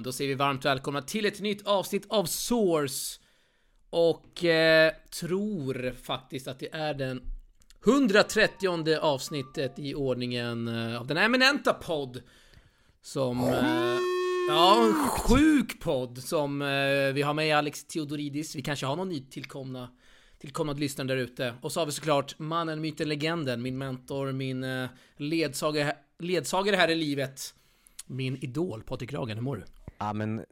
Men då säger vi varmt välkomna till ett nytt avsnitt av Source. Och eh, tror faktiskt att det är den 130 avsnittet i ordningen eh, av den eminenta podd. Som... Eh, ja, en sjuk podd som eh, vi har med Alex Theodoridis. Vi kanske har någon nytillkomna tillkomna lyssnare där ute. Och så har vi såklart mannen, myten, legenden, min mentor, min eh, ledsagare, ledsagare här i livet. Min idol Patrik Ragen, hur mår du? Ja men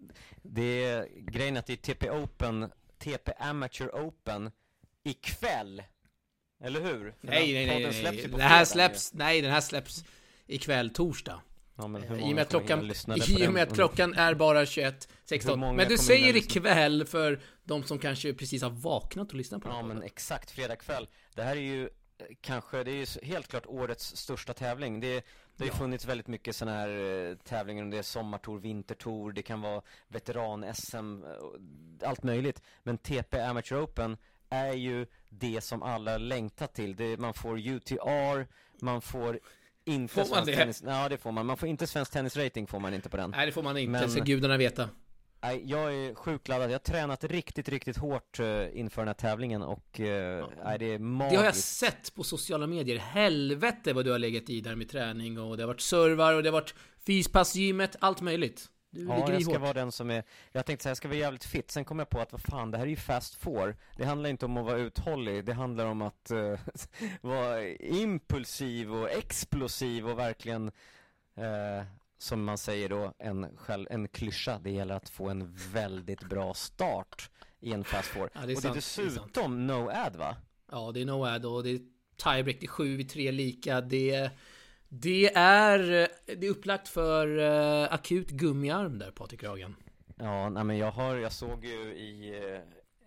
det är grejen att det är TP Open, TP Amateur Open ikväll. Eller hur? För Nej, nej, den nej, podden nej, släpps ju nej. Det här nej den här släpps ikväll torsdag. Ja, I och med att klockan, i och den med att klockan är bara Hur 21.16. många Men du säger ikväll för de som kanske precis har vaknat och lyssnat på Ja den här men exakt, fredag kväll. Det här är ju eh, kanske, det är ju helt klart årets största tävling. Det, det har ju funnits väldigt mycket sådana här eh, tävlingar, om det är sommartour, vintertour, det kan vara veteran-SM, eh, allt möjligt. Men TP Amateur Open är ju det som alla längtar till. Det, man får UTR, man får inte Får man svensk det? tennis, ja det får man. Man får inte svensk tennisrating får man inte på den. Nej det får man inte, Men- ska gudarna veta. Nej, jag är sjukt laddad. Jag har tränat riktigt, riktigt hårt eh, inför den här tävlingen och eh, nej, det är Det magiskt. har jag sett på sociala medier. Helvete vad du har legat i där med träning och det har varit servar och det har varit fyspassgymmet, allt möjligt. Du Ja, jag ska hårt. vara den som är Jag tänkte säga, jag ska vara jävligt fit Sen kom jag på att, vad fan, det här är ju fast four Det handlar inte om att vara uthållig Det handlar om att eh, vara impulsiv och explosiv och verkligen eh, Som man säger då, en, själv, en klyscha Det gäller att få en väldigt bra start I en fast four Ja, det är Och det det är är sant. dessutom no ad va? Ja, det är no ad och det är tiebreak, det är 7 vid 3 lika. Det, det, är, det är upplagt för eh, akut gummiarm där, Patrik Ragen. Ja, nej men jag har, jag såg ju i eh,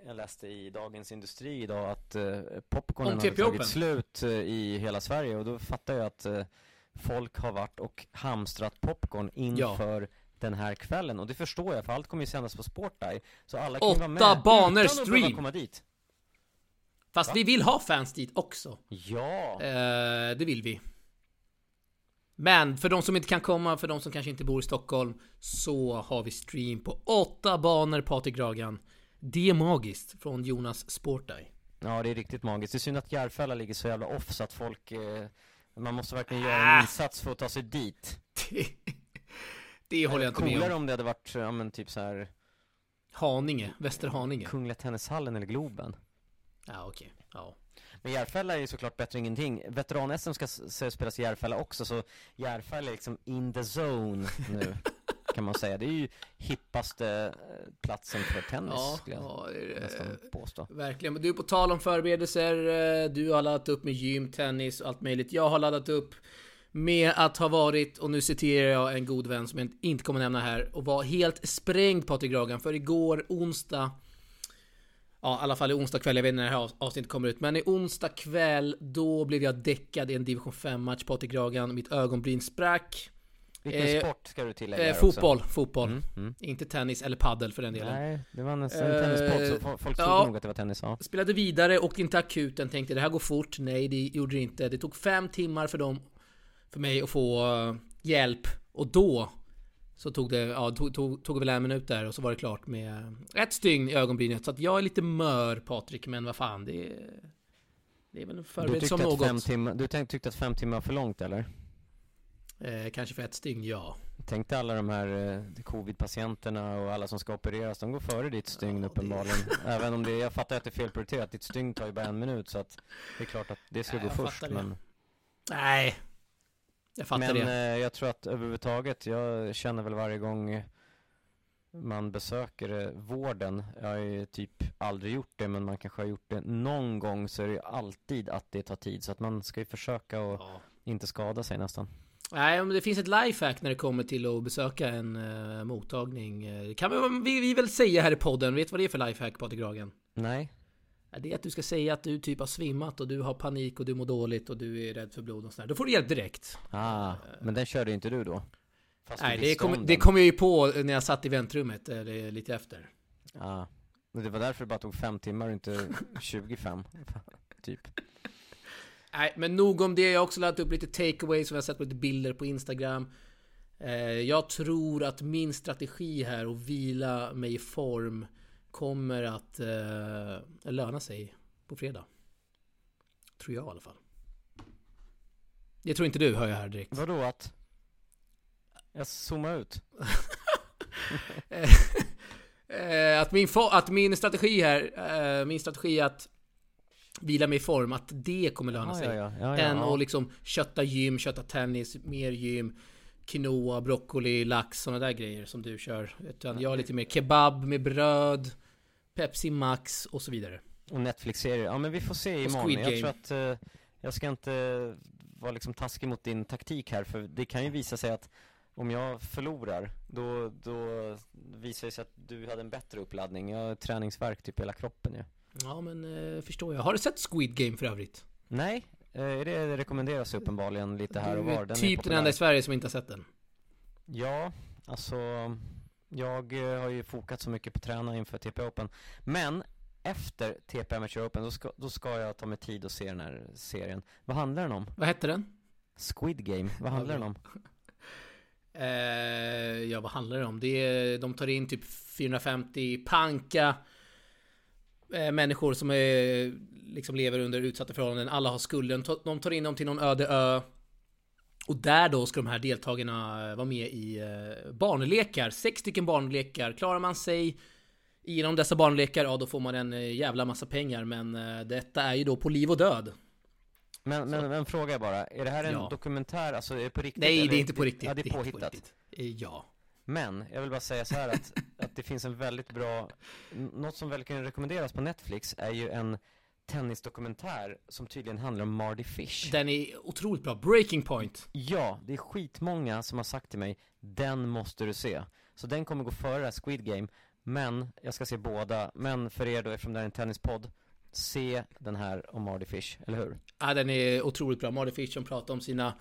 jag läste i Dagens Industri idag att eh, popcornen Open. tagit slut eh, i hela Sverige och då fattar jag att folk har varit och hamstrat popcorn inför den här kvällen och det förstår jag för allt kommer ju sändas på Sporteye så alla kan ju vara med Åtta banor stream. komma dit Fast Va? vi vill ha fans dit också. Ja, Eh, det vill vi. Men för de som inte kan komma, för de som kanske inte bor i Stockholm, så har vi stream på åtta banor, Patrik Ragan. Det är magiskt från Jonas Sporteye. ja det är riktigt magiskt. Det är synd att Järfälla ligger så jävla off så att folk eh, man måste verkligen göra Ah. en insats för att ta sig dit Det, det håller jag inte med Coolare om. om det hade varit, ja men typ så här Haninge, Västerhaninge. Kungliga Tennishallen eller Globen Ja, okej. Ja. Men Järfälla är ju såklart bättre än ingenting. Veteran-SM ska spelas i Järfälla också, så Järfälla är liksom in the zone nu, kan man säga. Det är ju hippaste eh, platsen för tennis, Ja, skulle jag ja, det är nästan påstå. Verkligen. Men du, på tal om förberedelser. eh, Du har laddat upp med gym, tennis och allt möjligt. Jag har laddat upp med att ha varit, och nu citerar jag en god vän som jag inte kommer nämna här, och var helt sprängd Patrik Ragan. För igår, onsdag, ja i alla fall i onsdag kväll, jag vet inte när det här avsnittet kommer ut, men i onsdag kväll, då blev jag däckad i en division 5-match, Patrik Ragan. Mitt ögonbryn sprack. Vilken Eh, sport ska du tillägga Eh, fotboll, fotboll. också? Mm, mm. Inte tennis eller paddel för den delen. Nej, det var nästan Eh, en tennissport, så fo- folk trodde ja. nog att det var tennis, ja. Spelade vidare, åkte inte akuten, tänkte det här går fort. Nej, det gjorde det inte. Det tog fem timmar för dem, för mig att få eh, hjälp. Och då så tog det, ja, tog, tog, tog väl en minut där och så var det klart med ett stygn i ögonbrynet. Så att jag är lite mör Patrik, men vad fan, det är... Det är väl en Du förberedd som fem något. timmar, du tyckte att fem timmar var för långt, eller? Eh, kanske för ett stygn, ja. Tänk dig alla de här eh, covid-patienterna och alla som ska opereras, de går före ditt stygn Ja, det- uppenbarligen. Även om det, jag fattar att det är felprioriterat, ditt stygn tar ju bara en minut så att det är klart att det ska Ja, gå först. det. Men, Nej. Jag fattar men det. eh, jag tror att överhuvudtaget, jag känner väl varje gång man besöker eh, vården, jag har ju typ aldrig gjort det men man kanske har gjort det någon gång så är det ju alltid att det tar tid så att man ska ju försöka och Ja. inte skada sig nästan. Nej, men det finns ett lifehack när det kommer till att besöka en uh, mottagning. Eh, Det kan vi, vi, väl säga här i podden. Vet du vad det är för lifehack, Patrik Ragen? Nej, Det är att du ska säga att du typ har svimmat och du har panik och du mår dåligt och du är rädd för blod och sådär. Då får du hjälp direkt. ah, men den körde inte du då? Fast Nej, det kom, om det kom jag ju på när jag satt i väntrummet, eller lite efter. Ja, men det var därför det bara tog fem timmar och inte 25 Typ Nej, men nog om det. Jag har också laddat upp lite takeaways som jag har sett på lite bilder på Instagram. Eh, jag tror att min strategi här och vila mig i form kommer att eh, löna sig på fredag. Tror jag i alla fall. Det tror inte du, hör jag här direkt. Vadå att? Jag zoomar ut. Eh, att, min att min strategi här, eh, min strategi att vila mig i form, att det kommer löna Ja, sig. ja, ja. Än att liksom kötta gym, kötta tennis, mer gym, quinoa, broccoli, lax, sådana där grejer som du kör. Utan jag är lite mer kebab med bröd, Pepsi Max och så vidare. Och Netflix-serier, ja men vi får se imorgon. Squid Jag tror att, eh, jag ska inte vara liksom taskig mot din taktik här, för det kan ju visa sig att om jag förlorar, då, då visar det sig att du hade en bättre uppladdning. Jag har träningsvärk typ i hela kroppen ju. Ja men eh, förstår jag. Har du sett Squid Game för övrigt? Nej, eh, det rekommenderas uppenbarligen lite här och var. Den typ den enda i Sverige som inte har sett den. Ja, alltså jag eh, har ju fokat så mycket på att träna inför TP Open. Men efter TP Amateur Open, då ska, då ska jag ta mig tid och se den här serien. Vad handlar den om? Vad hette den? Squid Game, vad handlar den om? Eh, ja, vad handlar det om? Det är, de tar in typ 450 panka människor som är, liksom lever under utsatta förhållanden. Alla har skulden. De tar in dem till någon öde ö. Och där då ska de här deltagarna eh, vara med i eh, barnlekar. Sex stycken barnlekar. Klarar man sig inom dessa barnlekar, ja då får man en eh, jävla massa pengar. Men eh, detta är ju då på liv och död. Men, men en fråga bara, är det här en Ja. dokumentär, alltså är det på riktigt? Nej, det är inte på riktigt. Ja, det är på påhittat. Eh, Ja. Men, jag vill bara säga så här att, att det finns en väldigt bra, något som väl kan rekommenderas på Netflix är ju en tennisdokumentär som tydligen handlar om Mardy Fish. Den är otroligt bra. Breaking point. Ja, det är skitmånga som har sagt till mig, den måste du se. Så den kommer gå före det här Squid Game, men jag ska se båda. Men för er då, eftersom det här är en tennispodd, se den här om Mardy Fish, eller hur? Ja, den är otroligt bra. Marty Fish som pratar om sina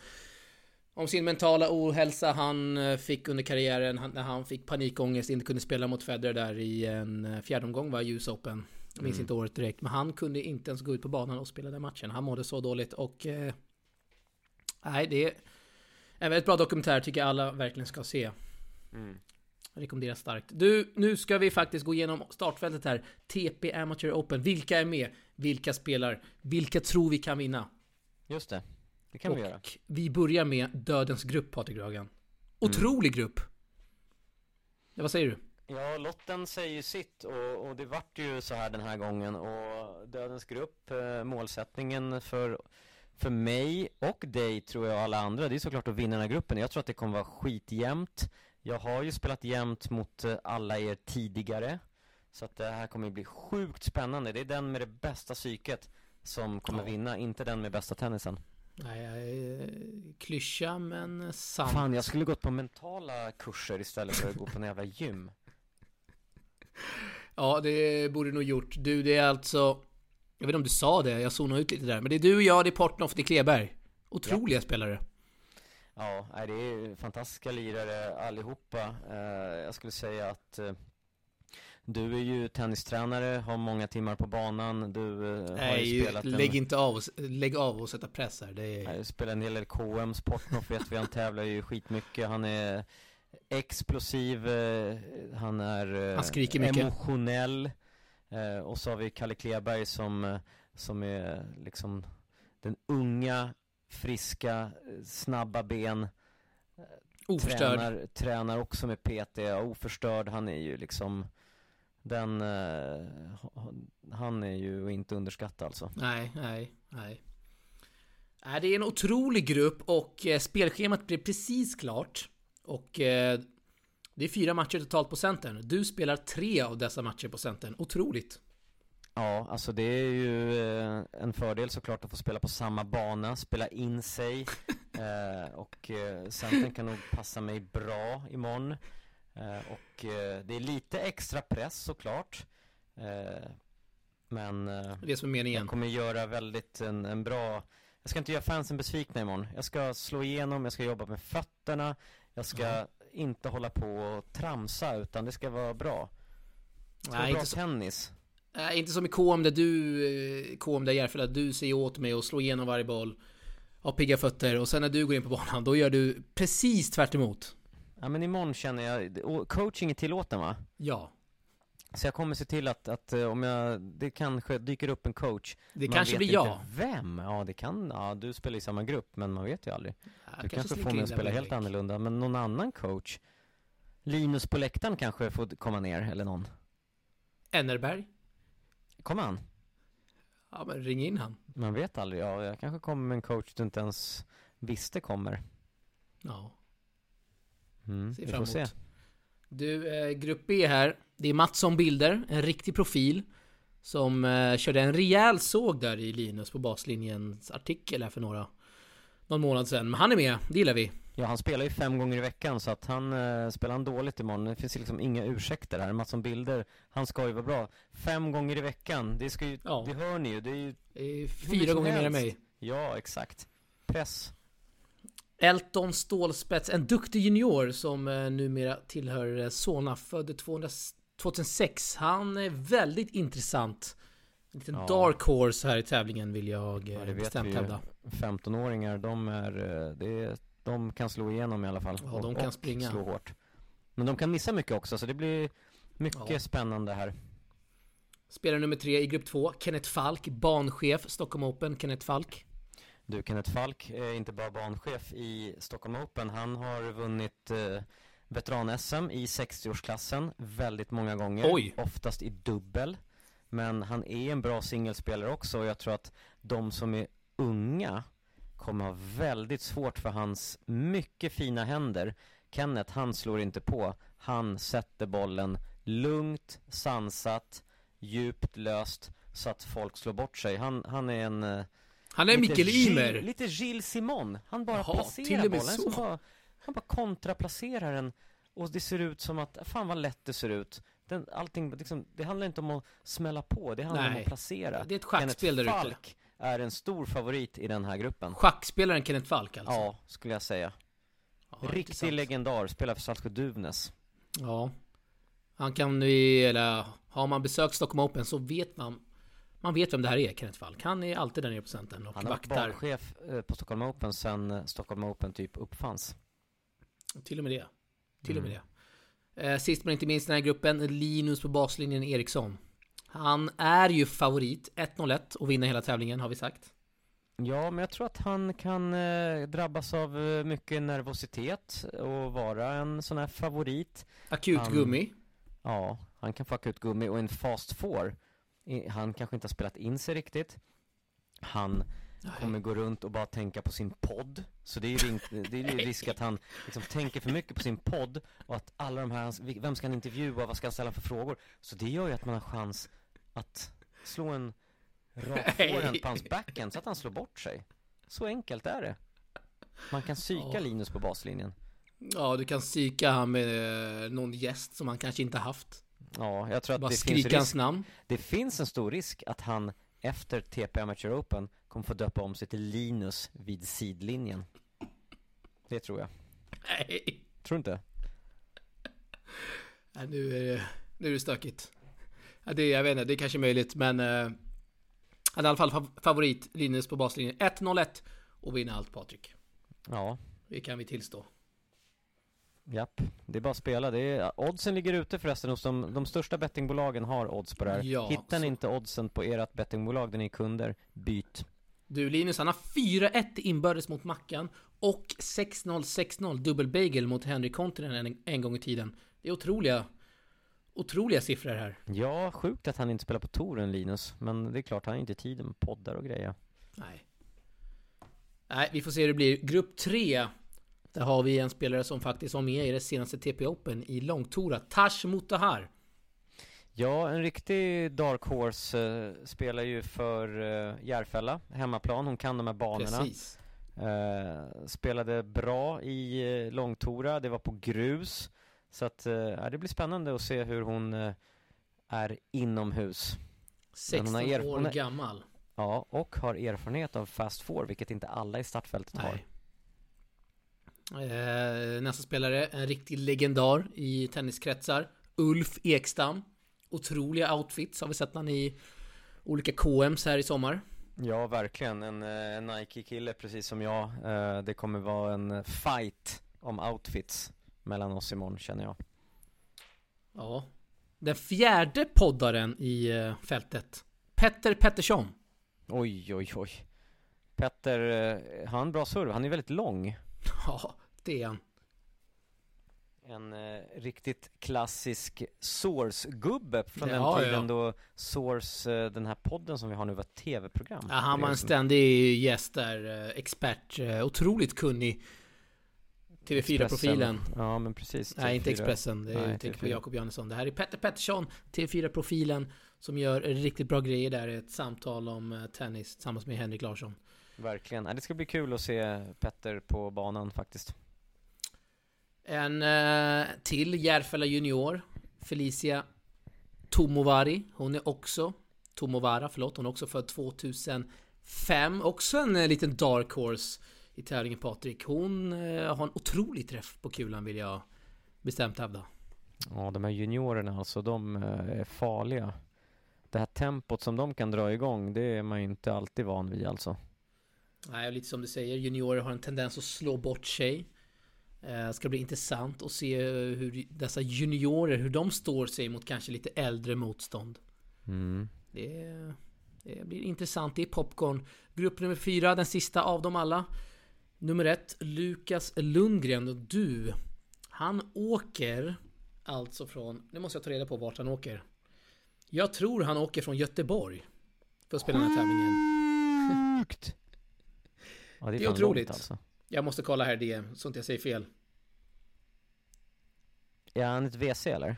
om sin mentala ohälsa han eh, fick under karriären när han fick panikångest, inte kunde spela mot Federer där i en eh, fjärde omgång var US Open. Jag minns Mm. inte året direkt, men han kunde inte ens gå ut på banan och spela den matchen. Han mådde så dåligt och... Eh, nej, det är en väldigt bra dokumentär tycker jag alla verkligen ska se. Rekommenderas starkt. Du, nu ska vi faktiskt gå igenom startfältet här. TP Amateur Open. Vilka är med? Vilka spelar? Vilka tror vi kan vinna? Just det, det kan och vi göra. vi börjar med Dödens grupp, Patrik Ragan. Otrolig grupp! Ja, vad säger du? Ja, lotten säger sitt och, och det vart ju så här den här gången och Dödens grupp, eh, målsättningen för, för mig och dig tror jag och alla andra, det är såklart att vinna den här gruppen. Jag tror att det kommer vara skitjämnt. Jag har ju spelat jämnt mot eh, alla er tidigare. Så att det här kommer ju bli sjukt spännande. Det är den med det bästa psyket som kommer Ja. vinna, inte den med bästa tennisen. Nej, eh, klyscha men sant. Fan, jag skulle gått på mentala kurser istället för att gå på en jävla gym. Ja, det borde nog gjort. Du, det är alltså... Jag vet inte om du sa det, jag zonade ut lite där. Men det är du, jag, det är Portnoff, det är Kleberg. Otroliga spelare. Ja, det är fantastiska lirare allihopa. Eh, jag skulle säga att eh, du är ju tennistränare, har många timmar på banan. Du eh, har Nej, ju spelat lägg en, inte av, lägg av och sätta press här. Det är... nej, spelar en hel del KM, Sportnoff vet vi, han tävlar ju skitmycket. Han är explosiv, eh, han är eh, Han skriker mycket. emotionell. Och så har vi Kalle Kleberg som, som är liksom den unga, friska, snabba ben. Oförstörd. Tränar, tränar också med PT, ja, oförstörd, han är ju liksom den, eh, han är ju inte underskattad alltså. Nej, nej, nej. Nej, det är en otrolig grupp och eh, spelschemat blir precis klart. Och eh, det är fyra matcher totalt på centern. Du spelar tre av dessa matcher på centern. Otroligt. Ja, alltså det är ju en fördel såklart att få spela på samma bana, spela in sig och centern kan nog passa mig bra imorgon. Eh, och eh, det är lite extra press såklart. Eh, men Det som är meningen. Jag kommer göra väldigt en, en bra Jag ska inte göra fansen besvikna imorgon Jag ska slå igenom, jag ska jobba med fötterna Jag ska Ja. inte hålla på och tramsa utan det ska vara bra Det ska Nej, vara bra inte så, tennis nej, inte som i KM där du, KM där Järfälla, du säger åt mig att slå igenom varje boll. Ha pigga fötter och sen när du går in på banan, då gör du precis tvärt emot. Ja men imorgon känner jag, och coaching är tillåten va? Ja. Så jag kommer se till att, att eh, om jag, det kanske dyker upp en coach Det Man kanske vet blir jag. vem? Ja det kan, ja du spelar i samma grupp men man vet ju aldrig Jag Du kanske slinker får mig att spela helt annorlunda, men någon annan coach? Linus på läktaren kanske får komma ner, eller någon? Ennerberg? Kommer han? Ja men ring in han. Man vet aldrig, ja jag kanske kommer med en coach du inte ens visste kommer Ja, mm, ser fram emot. Du, eh, grupp B här. Det är Mattsson Bilder, en riktig profil. Som eh, körde en rejäl såg där i Linus på baslinjens artikel här för några någon månad sedan. Men han är med, det gillar vi. Ja han spelar ju fem gånger i veckan så att han, eh, spelar han dåligt imorgon, det finns liksom inga ursäkter här Mattsson Bilder, han ska ju vara bra Fem gånger i veckan, det ska ju, Ja. det hör ni ju, det är ju Det är fyra gånger mer än mig. Ja, exakt Press Elton Stålspets, en duktig junior som eh, numera tillhör eh, Solna, född 200, 2006. Han är väldigt intressant. En liten Ja. dark horse här i tävlingen vill jag eh, Ja, vet bestämt hävda. 15-åringar, de är, eh, är, de kan slå igenom i alla fall Ja, de kan springa. slå hårt Men de kan missa mycket också, så det blir mycket Ja. spännande här Spelare nummer tre i grupp två, Kenneth Falk, banchef, Stockholm Open, Kenneth Falk. Du, Kenneth Falk är inte bara banchef i Stockholm Open, han har vunnit eh, veteran-SM i 60-årsklassen väldigt många gånger. Oj. Oftast i dubbel. Men han är en bra singelspelare också och jag tror att de som är unga kommer ha väldigt svårt för hans mycket fina händer. Kenneth, han slår inte på. Han sätter bollen lugnt, sansat, djupt löst så att folk slår bort sig. Han, han är en eh, Han är Mikael Ymer. Gilles, lite Gilles Simon Han bara Jaha, placerar bollen så. så bara, Han bara kontraplacerar den Och det ser ut som att, fan vad lätt det ser ut den, Allting, liksom, det handlar inte om att smälla på Det handlar om Nej. att placera Det är ett schackspel där. Falk är en stor favorit i den här gruppen Schackspelaren Kenneth Falk alltså. Ja, skulle jag säga Ja, Riktig legendar, spelar för Saltsjö Duvnäs Ja. Han kan ju, eller har man besökt Stockholm Open så vet man Man vet vem det här är, Kenneth Falk. Han är alltid på centern och Han har varit vaktar. barchef eh, på Stockholm Open sen eh, Stockholm Open typ uppfanns Till och med det. Till och med Mm. det. Eh, sist men inte minst i den här gruppen, Linus på baslinjen Eriksson. Han är ju favorit, 1-0-1 och vinner hela tävlingen har vi sagt. Ja, men jag tror att han kan eh, drabbas av mycket nervositet och vara en sån här favorit. Akut Han- gummi. Ja, han kan få akut gummi och en fast four. Han kanske inte har spelat in sig riktigt. Han kommer gå runt och bara tänka på sin podd. Så det är ju, det är ju risk att han liksom tänker för mycket på sin podd och att alla de här, vem ska han intervjua, vad ska han ställa för frågor? Så det gör ju att man har chans att slå en rak Nej. forehand på hans backhand så att han slår bort sig. Så enkelt är det. Man kan psyka Ja. Linus på baslinjen. Ja, du kan psyka han med eh, någon gäst som han kanske inte haft. Ja, jag tror att Bara det finns, skrika hans risk, namn. det finns en stor risk att han efter TP Amateur Open kommer få döpa om sig till Linus vid sidlinjen. Det tror jag. Nej. Tror du inte? Nej, nu är det, nu är det stökigt. Ja, det, jag vet inte, det är kanske möjligt, men... Eh, han är i alla fall fav- favorit, Linus på baslinjen. 1-0-1 och vinner allt, Patrik. Ja, Det kan vi tillstå. Japp. Det är bara att spela. Det är, oddsen ligger ute förresten hos de, de största bettingbolagen har odds på det här. Ja, Hittar ni så- inte oddsen på ert bettingbolag där ni är kunder, byt. Du Linus, han har 4-1 inbördes mot Mackan och 6-0, 6-0 dubbelbagel mot Henry Kontinen en, en gång i tiden. Det är otroliga, otroliga siffror här. Ja, sjukt att han inte spelar på touren Linus. Men det är klart, han har inte tid med poddar och grejer. Nej. Nej, vi får se hur det blir. Grupp 3. Där har vi en spelare som faktiskt var med i det senaste TP Open i långtora. Tash Mutahar. Ja, en riktig dark horse eh, spelar ju för eh, Järfälla, hemmaplan. Hon kan de här banorna. Precis. Eh, spelade bra i eh, långtora, det var på grus. Så att, ja, det blir spännande att se hur hon eh, är inomhus. Men 16 hon har er- år gammal. Ja, och har erfarenhet av fast four, vilket inte alla i startfältet har. Nej. Eh, nästa spelare, en riktig legendar i tenniskretsar. Ulf Ekstam. Otroliga outfits har vi sett han i olika KMs här i sommar. Ja, verkligen. En, eh, en Nike-kille precis som jag. Eh, det kommer vara en fight om outfits mellan oss imorgon känner jag. Ja. Den fjärde poddaren i eh, fältet. Petter Pettersson. Oj, oj, oj. Petter, eh, har han bra serve? Han är väldigt lång. Ja, det han. En eh, riktigt klassisk Source-gubbe från Ja, den tiden ja. då Source, eh, den här podden som vi har nu var tv-program. Ja, han var en som- ständig gäst där, eh, expert, eh, otroligt kunnig. TV4-profilen. Expressen. Ja, men precis. Nej, inte TV4. Expressen. Det är Nej, jag tänker på TV4. Jakob Jansson. Det här är Petter Pettersson, TV4-profilen, som gör riktigt bra grejer där. Ett samtal om eh, tennis tillsammans med Henrik Larsson. Verkligen. Det ska bli kul att se Petter på banan faktiskt. En eh, till Järfälla junior, Felicia Tomovari. Hon är också, Tomovara, förlåt, hon är också född 2005. Också en eh, liten dark horse i tävlingen Patrik. Hon eh, har en otrolig träff på kulan vill jag bestämt hävda. Ja, de här juniorerna alltså, de eh, är farliga. Det här tempot som de kan dra igång, det är man ju inte alltid van vid alltså. Nej, lite som du säger, juniorer har en tendens att slå bort sig. Eh, ska bli intressant att se hur dessa juniorer, hur de står sig mot kanske lite äldre motstånd. Mm. Det, det blir intressant. Det är Popcorn. Grupp nummer fyra, den sista av dem alla. Nummer ett, Lukas Lundgren. Och du, han åker alltså från... Nu måste jag ta reda på vart han åker. Jag tror han åker från Göteborg. För att spela den här tävlingen. Sjukt! Ja, det är, Det är otroligt. Långt, alltså. Jag måste kolla här det, så inte jag säger fel. Är han ett WC eller?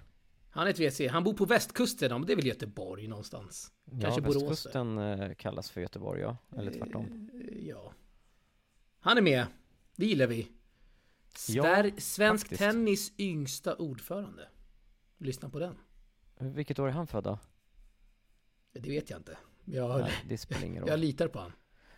Han är ett WC. Han bor på västkusten, ja, men det är väl Göteborg någonstans. Kanske ja, Borås. västkusten eh, kallas för Göteborg, ja. Eller tvärtom. Eh, Ja. Han är med. Det gillar vi. Ja, Sver- Svensk faktiskt. tennis yngsta ordförande. Lyssna på den. Vilket år är han född då? Det vet jag inte. Jag, Nej, det spelar ingen roll. jag litar på han.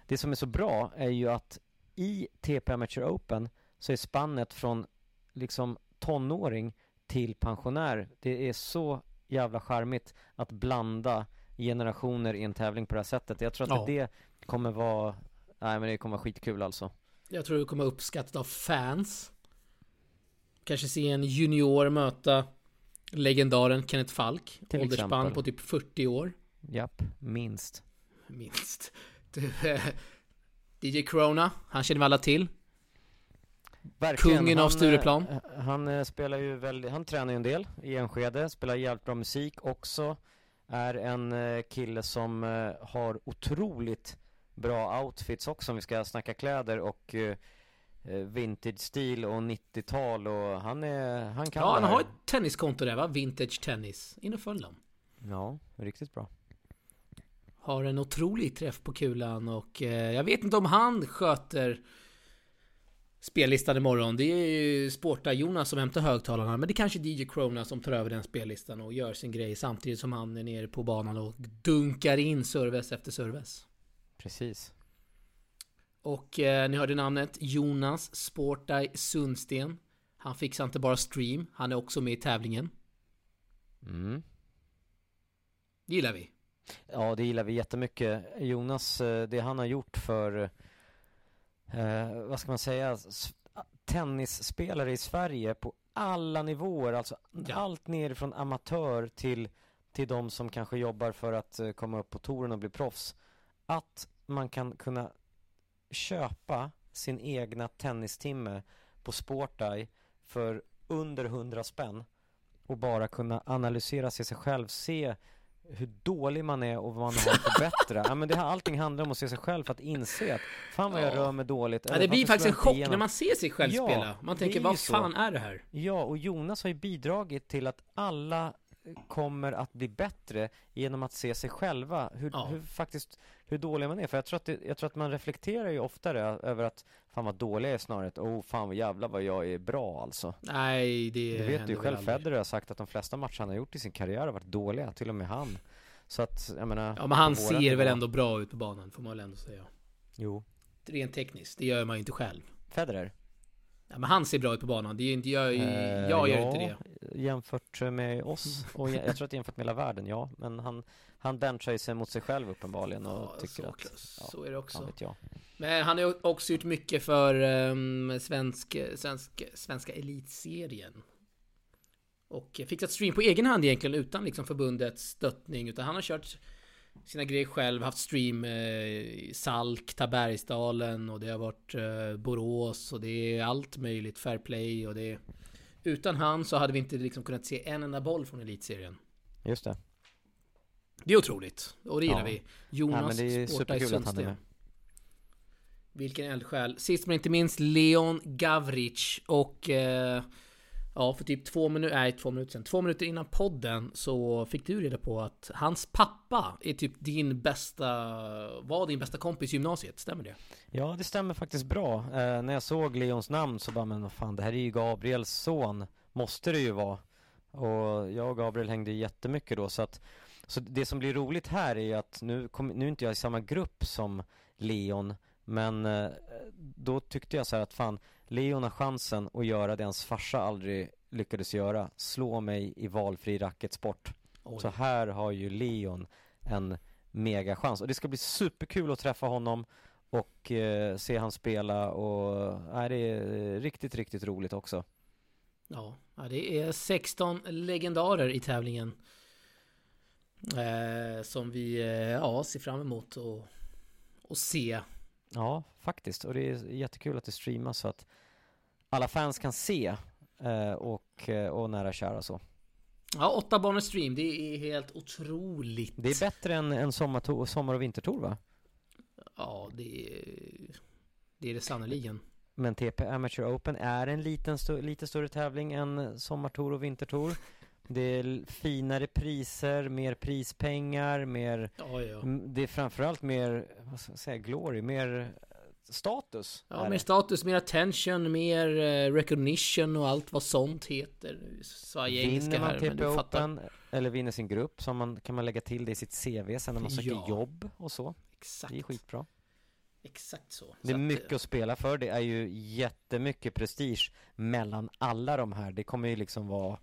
Det som är så bra är ju att i TP Amateur Open så är spannet från liksom tonåring till pensionär. Det är så jävla charmigt att blanda generationer i en tävling på det här sättet. Jag tror att Ja. det kommer vara, nej men det kommer vara skitkul alltså. Jag tror det kommer uppskattat av fans. Kanske se en junior möta legendaren Kenneth Falk. Till Åldersspann på typ 40 år. Japp, minst. Minst. DJ Corona, han känner vi alla till. Verkligen. Kungen av Han, Stureplan. eh, Han eh, spelar ju väldigt, han tränar ju en del i Enskede, spelar jävligt bra musik också. Är en eh, kille som har otroligt bra outfits också om vi ska snacka kläder och vintage-stil och 90-tal och han är, han kan Ja, han har ett tenniskonto där va? Vintage Tennis. In och följ dem. Ja, riktigt bra. Har en otrolig träff på kulan och eh, jag vet inte om han sköter spellistan imorgon. Det är ju Sporta-Jonas som hämtar högtalarna. Men det är kanske DJ Crona som tar över den spellistan och gör sin grej samtidigt som han är nere på banan och dunkar in service efter service. Precis. Och eh, ni hörde namnet Jonas Sportaj Sundsten. Han fixar inte bara stream, han är också med i tävlingen. Mm. Gillar vi. Ja, det gillar vi jättemycket. Jonas, eh, det han har gjort för, eh, vad ska man säga, tennisspelare i Sverige på alla nivåer, alltså Ja. allt nerifrån amatör till, till de som kanske jobbar för att eh, komma upp på touren och bli proffs. Att man kan kunna köpa sin egna tennistimme på Sporteye för under 100 spänn och bara kunna analysera sig själv, se hur dålig man är och vad man har att förbättra. ja, men det här, allting handlar om att se sig själv för att inse att fan vad jag Ja. rör mig dåligt. Ja, det blir faktiskt en chock igenom? när man ser sig själv Ja, spela. Man tänker, vad så. fan är det här? Ja, och Jonas har ju bidragit till att alla kommer att bli bättre genom att se sig själva, hur, Ja. hur faktiskt, hur dålig man är. För jag tror, att det, jag tror att man reflekterar ju oftare över att fan vad dålig jag är snarare, att oh fan vad jävlar vad jag är bra alltså. Nej, det Du vet ju själv. Federer har sagt att de flesta matcher han har gjort i sin karriär har varit dåliga, till och med han. Så att, jag menar Ja, men han ser väl ändå bra ut på banan, får man väl ändå säga. Jo Rent tekniskt, det gör man ju inte själv. Federer? Ja, men han ser bra ut på banan. Det är ju inte, jag, Eh, jag gör ja, inte det. Jämfört med oss, och jag, jag tror att jämfört med hela världen, ja. Men han, han benchar ju sig mot sig själv uppenbarligen och Ja, tycker så, att, ja, så är det också. jag. Men han har också gjort mycket för um, svensk, svensk, svenska elitserien. Och fixat stream på egen hand egentligen utan liksom förbundets stöttning. Utan han har kört sina grejer själv, haft stream eh, i Salk, Tabergsdalen och det har varit eh, Borås och det är allt möjligt. Fair play och det. Utan han så hade vi inte liksom kunnat se en enda boll från elitserien. Just det. Det är otroligt. Och det gillar Ja. vi. Ja, Jonas men det är Sporta i Sundsten. Vilken eldsjäl. Sist men inte minst Leon Gavric och eh, Ja, för typ två minuter, nej två minuter sedan, två minuter innan podden så fick du reda på att hans pappa är typ din bästa, var din bästa kompis i gymnasiet, stämmer det? Ja, det stämmer faktiskt bra. Eh, när jag såg Leons namn så bara, men vad fan, det här är ju Gabriels son. Måste det ju vara. Och jag och Gabriel hängde jättemycket då, så att Så det som blir roligt här är ju att nu, kom, nu är inte jag i samma grupp som Leon, men eh, då tyckte jag så här att fan, Leon har chansen att göra det hans farsa aldrig lyckades göra. Slå mig i valfri racketsport. Oj. Så här har ju Leon en mega chans och det ska bli superkul att träffa honom och eh, se han spela och nej, det är riktigt, riktigt roligt också. Ja, ja, det är 16 legendarer i tävlingen. Eh, som vi eh, ja, ser fram emot och, och se. Ja, faktiskt och det är jättekul att det streamas så att alla fans kan se eh, och, eh, och nära kära så. Ja, åtta banor stream, det är helt otroligt. Det är bättre än, än sommartor, sommar och vintertor va? Ja, det är det, är det sannerligen. Men TP Amateur Open är en liten, sto- lite större tävling än sommartor och vintertor. Det är finare priser, mer prispengar, mer Ja, ja. Det är framförallt mer, vad ska jag säga, glory, mer eh, status. Ja, mer status, mer attention, mer eh, recognition och allt vad sånt heter. Jag engelska man här, men du fattar. Open eller vinner sin grupp så man, kan man lägga till det i sitt CV sen när man söker Ja. jobb och så. Exakt. Det är skitbra. Exakt så. Det är Så att, mycket att spela för. Det är ju jättemycket prestige mellan alla de här. Det kommer ju liksom vara eh,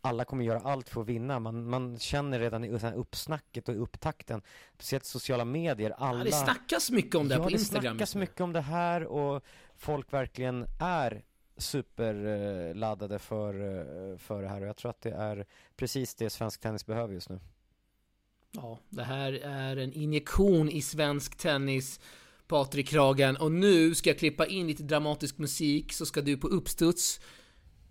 alla kommer göra allt för att vinna. Man, man känner redan i uppsnacket och upptakten, speciellt sociala medier, alla... Ja, det snackas mycket om det ja, på det Instagram. snackas mycket om det här och folk verkligen är superladdade för, eh, för det här och jag tror att det är precis det svensk tennis behöver just nu. Ja, det här är en injektion i svensk tennis. Patrik Kragen. Och nu ska jag klippa in lite dramatisk musik så ska du på uppstuds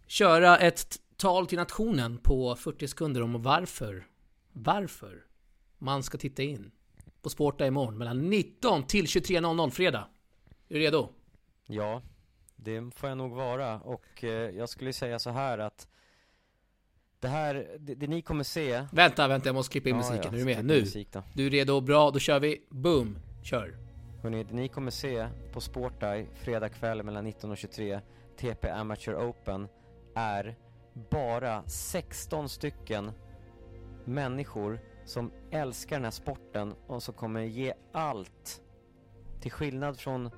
köra ett tal till nationen på 40 sekunder om varför, varför man ska titta in på Sporta imorgon mellan 19 till 23.00 fredag. Är du redo? Ja, det får jag nog vara och eh, jag skulle säga så här att det här, det, det ni kommer se Vänta, vänta, jag måste klippa in musiken. ja, är du med? Nu! Du är redo? Bra, då kör vi. Boom! Kör! Hörrni, det ni kommer se på Sporteye fredag kväll mellan 19 och 23 TP Amateur Open är bara 16 stycken människor som älskar den här sporten och som kommer ge allt. Till skillnad från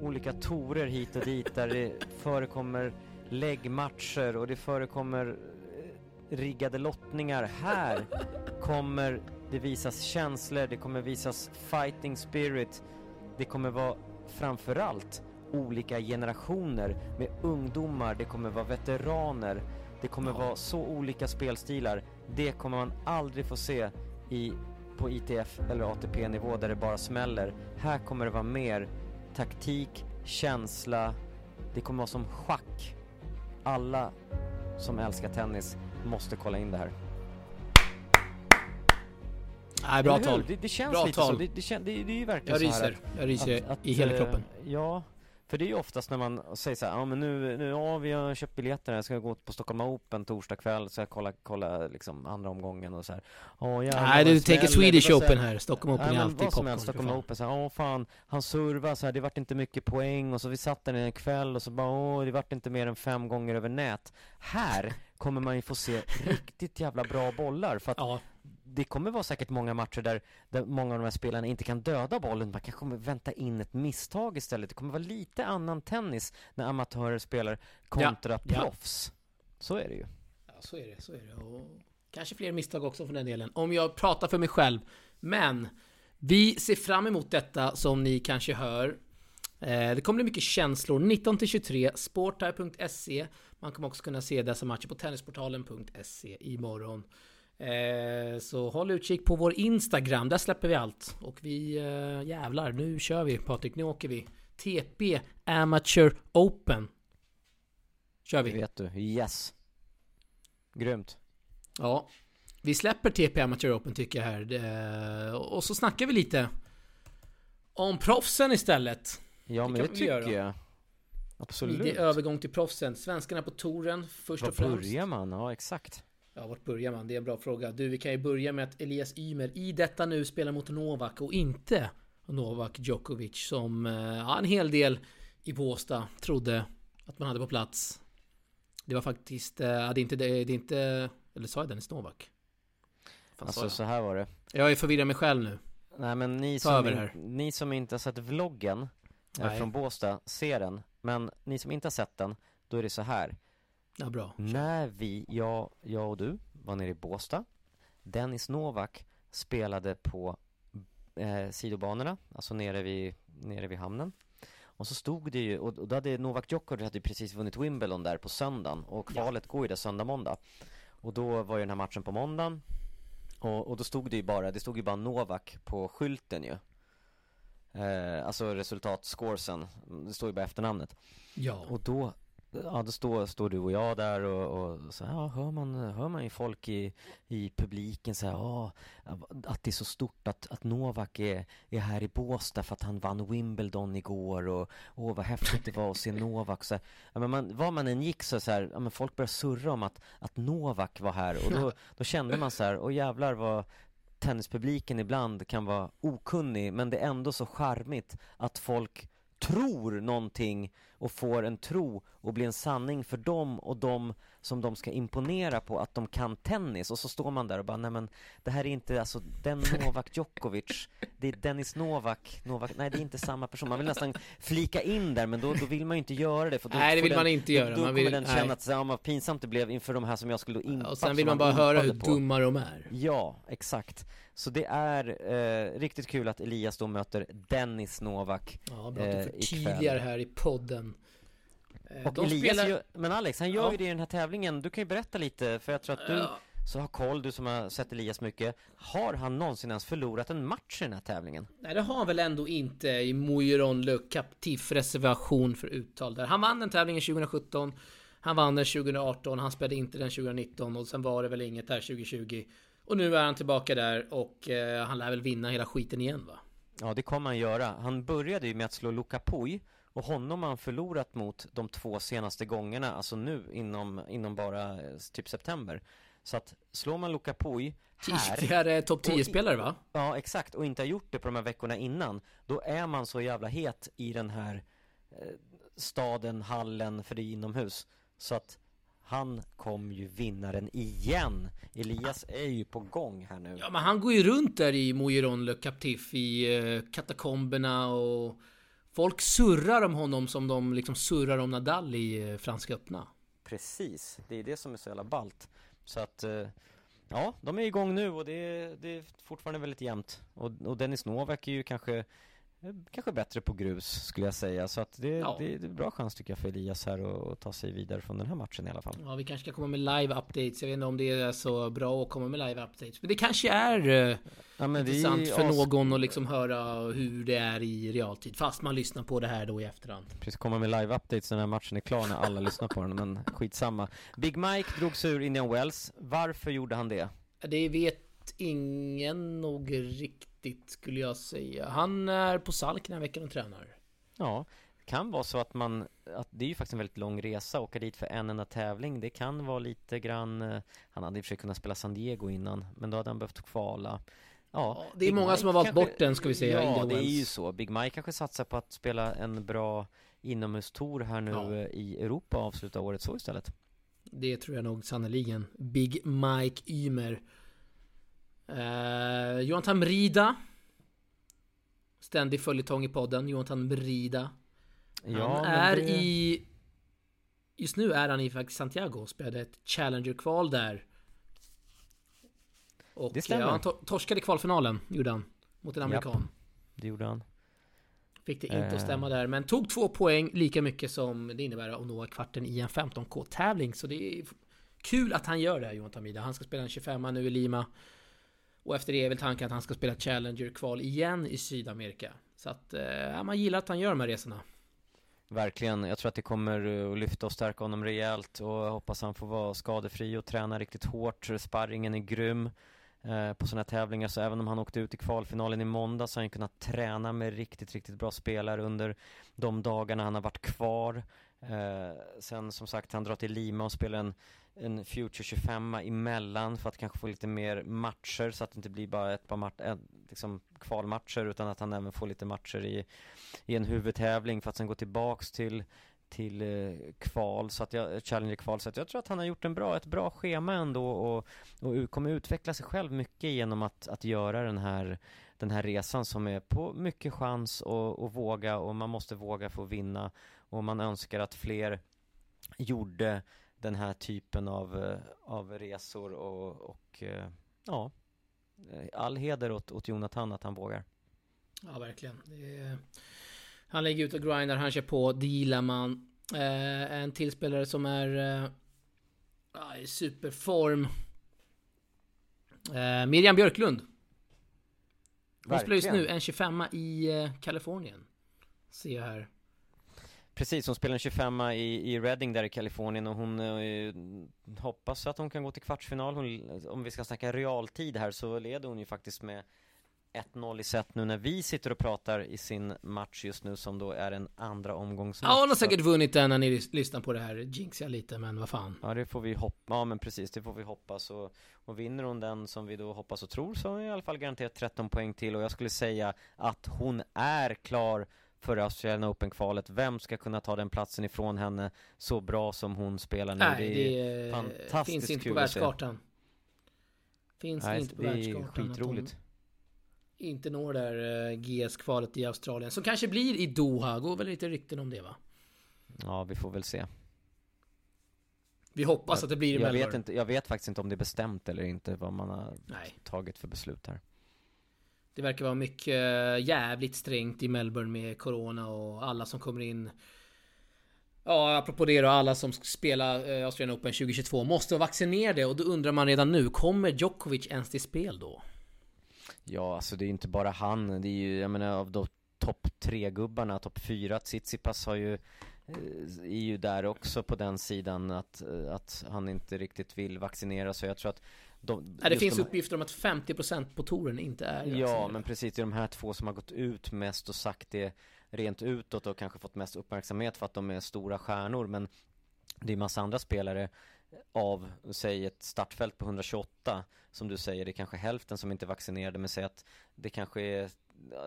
olika torer hit och dit där det förekommer läggmatcher och det förekommer eh, riggade lottningar. Här kommer det visas känslor, det kommer visas fighting spirit. Det kommer vara framförallt olika generationer med ungdomar, det kommer vara veteraner, det kommer Ja. vara så olika spelstilar. Det kommer man aldrig få se i, på ITF eller ATP-nivå där det bara smäller. Här kommer det vara mer taktik, känsla, det kommer vara som schack. Alla som älskar tennis måste kolla in det här. Nej, bra tal. Det, det känns Bra lite tal. så. Det, det, kän, det, det är ju verkligen Jag så här ryser. Jag ryser att- att, i hela eh, kroppen. Ja, för det är ju oftast när man säger så här, ja men nu, nu ja, vi har köpt biljetter, jag ska gå på Stockholm Open torsdag kväll, så jag kolla, kolla liksom andra omgången och så här. Åh, jävlar, Nej, du tänker smäller." Swedish Open här- här. Stockholm Open Nej, är alltid vad som popcorn. helst, Stockholm fan. Open, så här, åh fan, han servar så här, det vart inte mycket poäng och så vi satt där en kväll och så bara, åh, det vart inte mer än fem gånger över nät. Här kommer man ju få se riktigt jävla bra bollar för att Ja, det kommer vara säkert många matcher där, där många av de här spelarna inte kan döda bollen. Man kanske kommer vänta in ett misstag istället. Det kommer vara lite annan tennis när amatörer spelar kontra Ja, ja. proffs. Så är det ju. Ja, så är det, så är det. Och kanske fler misstag också för den delen. Om jag pratar för mig själv. Men vi ser fram emot detta som ni kanske hör. Eh, Det kommer bli mycket känslor. 19-23, sportare.se. Man kommer också kunna se dessa matcher på tennisportalen.se imorgon. Eh, Så håll utkik på vår Instagram, där släpper vi allt. Och vi eh, jävlar, nu kör vi Patrik, nu åker vi. TP Amateur Open. Kör Det vi. vet du. Yes. Grymt. Ja, vi släpper TP Amateur Open tycker jag här. Det, och så snackar vi lite om proffsen istället. Ja, Det men det tycker göra. jag. Absolut. Smidig övergång till proffsen. Svenskarna på touren först Var och främst. börjar man? Ja, exakt. Ja, vart börjar man? Det är en bra fråga. Du, vi kan ju börja med att Elias Ymer i detta nu spelar mot Novak och inte Novak Djokovic som eh, ja, en hel del i Båstad trodde att man hade på plats. Det var faktiskt, eh, ja, det är inte, det är inte, eller sa jag Dennis Novak? Fan, Alltså så här var det. jag är förvirrad mig själv nu. Nej men ni Ta som, in, ni som inte har sett vloggen eh, Nej. från Båstad ser den. Men ni som inte har sett den, då är det så här. Ja, bra. När vi, jag, jag och du var nere i Båstad Dennis Novak spelade på eh, sidobanorna, alltså nere vid, nere vid hamnen. Och så stod det ju, och, och då hade Novak Djokovic hade precis vunnit Wimbledon där på söndagen Och kvalet går ju där söndag, måndag. Och då var ju den här matchen på måndagen och, och då stod det ju bara, det stod ju bara Novak på skylten ju. Eh, Alltså resultatscoresen, det står ju bara efternamnet. Ja. och då, ja då står, står du och jag där och, och så här, ja, hör man, hör man ju folk i, i publiken säga ja, att det är så stort att, att Novak är, är här i Båstad för att han vann Wimbledon igår och åh vad häftigt det var att se Novak så här, ja, men man, var man än gick så, så här, ja, men folk började surra om att, att Novak var här och då, då kände man så här, åh jävlar vad tennispubliken ibland kan vara okunnig men det är ändå så charmigt att folk tror någonting och får en tro och blir en sanning för dem och de som de ska imponera på att de kan tennis och så står man där och bara nej men det här är inte alltså den Novak Djokovic det är Dennis Novak, Novak nej det är inte samma person man vill nästan flika in där men då, då vill man ju inte göra det för då Nej, det vill den, man inte då, göra. då Man kommer vill- den nej. känna att så, ja, vad pinsamt det blev inför de här som jag skulle då impa Och sen vill man bara höra hur på. dumma de är. Ja, exakt. Så det är eh, riktigt kul att Elias då möter Dennis Novak. Ja, bra att Eh, du förtydligar här i podden. Eh, Och de Elias, spelar- men Alex, han gör Ja. ju det i den här tävlingen. Du kan ju berätta lite, för jag tror att du Ja. så har koll, du som har sett Elias mycket. Har han någonsin ens förlorat en match i den här tävlingen? Nej, det har han väl ändå inte i Moiron Le Captif reservation för uttal där. Han vann den tävlingen 2017. Han vann den 2018, han spelade inte den 2019 och sen var det väl inget där 2020. Och nu är han tillbaka där och eh, han lär väl vinna hela skiten igen va? Ja, det kommer han göra. Han började ju med att slå Luka Puj och honom har han förlorat mot de två senaste gångerna, alltså nu inom, inom bara eh, typ september. Så att slår man Luka Puj här Tidigare topp 10-spelare va? Ja, exakt. Och inte har gjort det på de här veckorna innan. Då är man så jävla het i den här eh, staden, hallen, för det är inomhus. Så att han kom ju vinnaren igen. Elias är ju på gång här nu. Ja men han går ju runt där i Moiron Le Captif i eh, katakomberna och Folk surrar om honom som de liksom surrar om Nadal i eh, Franska öppna. Precis, det är det som är så jävla ballt. Så att, eh, ja, de är igång nu och det är, det är fortfarande väldigt jämnt. Och, och Dennis Novak är ju kanske, kanske bättre på grus skulle jag säga. Så att det, Ja. det, det är bra chans tycker jag för Elias här att ta sig vidare från den här matchen i alla fall. Ja, vi kanske ska komma med live updates. Jag vet inte om det är så bra att komma med live updates. Men det kanske är eh, Ja, intressant för någon att liksom höra hur det är i realtid. Fast man lyssnar på det här då i efterhand. Precis, komma med live-updates när den här matchen är klar när alla lyssnar på den, men skitsamma. Big Mike drog sig ur Indian Wells. Varför gjorde han det? Det vet ingen nog riktigt skulle jag säga. Han är på Salk den här veckan och tränar. Ja, det kan vara så att man, att det är ju faktiskt en väldigt lång resa, åka dit för en enda tävling. Det kan vara lite grann, eh, han hade i och för sig kunnat spela San Diego innan, men då hade han behövt kvala. Ja, det är Big många Mike som har valt kanske- bort den ska vi säga. Ja, det är ju så. Big Mike kanske satsar på att spela en bra inomhustour här nu Ja. eh, i Europa och avsluta året så istället. Det tror jag nog sannerligen. Big Mike Ymer. Eh, Jonathan Mrida. Ständig följetong i podden, Jonathan Mrida. Han Ja, men är det- i... Just nu är han i faktiskt Santiago och spelade ett Challenger-kval där. Och Det stämmer. ja, han to- torskade kvalfinalen, gjorde han. Mot en Japp. amerikan. Det gjorde han. Fick det inte Eh. att stämma där, men tog två poäng, lika mycket som det innebär att nå kvarten i en 15K-tävling. Så det är kul att han gör det här, Jonathan Mida. Han ska spela en 25 nu i Lima. Och efter det är väl tanken att han ska spela Challenger-kval igen i Sydamerika. Så att, eh, ja, man gillar att han gör de här resorna. Verkligen, jag tror att det kommer eh, att lyfta och stärka honom rejält och jag hoppas han får vara skadefri och träna riktigt hårt. Sparringen är grym eh, på sådana här tävlingar så även om han åkte ut i kvalfinalen i måndag så har han kunnat träna med riktigt, riktigt bra spelare under de dagarna han har varit kvar. Eh, sen som sagt, han drar till Lima och spelar en, en Future 25 emellan för att kanske få lite mer matcher så att det inte blir bara ett par mat- eh, liksom kvalmatcher utan att han även får lite matcher i, i en huvudtävling för att sen gå tillbaks till till eh, kval, så att jag, Challenger-kval, så att jag tror att han har gjort en bra, ett bra schema ändå och, och kommer utveckla sig själv mycket genom att, att göra den här, den här resan som är på mycket chans och, och våga och man måste våga få vinna. Och man önskar att fler gjorde den här typen av, eh, av resor och, och eh, ja, eh, all heder åt, åt Jonathan att han vågar. Ja, verkligen. Är... Han lägger ut och grindar, han kör på, det gillar man. Eh, en till spelare som är eh, i superform. Eh, Miriam Björklund. Hon spelar just nu en 25 i Kalifornien. Ser jag här. Precis, hon spelar en 25 i, i Reading där i Kalifornien och hon eh, hoppas att hon kan gå till kvartsfinal. Hon, om vi ska snacka realtid här så leder hon ju faktiskt med 1-0 i set nu när vi sitter och pratar i sin match just nu som då är en andra omgångsmatch. Ja, hon har säkert vunnit den när ni lys- lyssnar på det här. Jinxar lite, men vad fan. Ja det får vi hoppas, ja men precis det får vi hoppas och, och vinner hon den som vi då hoppas och tror så har hon i alla fall garanterat 13 poäng till och jag skulle säga att hon är klar för Australian Open-kvalet. Vem ska kunna ta den platsen ifrån henne så bra som hon spelar nu? Nej, det, eh, fantastiskt finns inte på kul se. världskartan. Finns Nej, inte på det är världskartan. att hon skitroligt. Inte når där eh, GS-kvalet i Australien. Som kanske blir i Doha. Går väl lite rykten om det va? Ja, vi får väl se. Vi hoppas att det blir i jag Melbourne. vet, inte, jag vet faktiskt inte om det är bestämt eller inte vad man har Nej. tagit för beslut här. Det verkar vara mycket eh, jävligt strängt i Melbourne med Corona och alla som kommer in. Ja, apropå det då, alla som ska spela eh, Australian Open 2022 måste vara vaccinerade och då undrar man redan nu, kommer Djokovic ens till spel då? Ja, alltså det är ju inte bara han. Det är ju, jag menar av de topp tre gubbarna, topp fyra, Tsitsipas har ju eh, är ju där också på den sidan att, att han inte riktigt vill vaccinera sig. jag tror att de, Ja, det finns de, uppgifter om att 50% på touren inte är Ja, men precis, det är de här två som har gått ut mest och sagt det rent utåt och kanske fått mest uppmärksamhet för att de är stora stjärnor. Men det är massa andra spelare av, säg ett startfält på 128 som du säger, det är kanske hälften som inte är vaccinerade men säg att det kanske är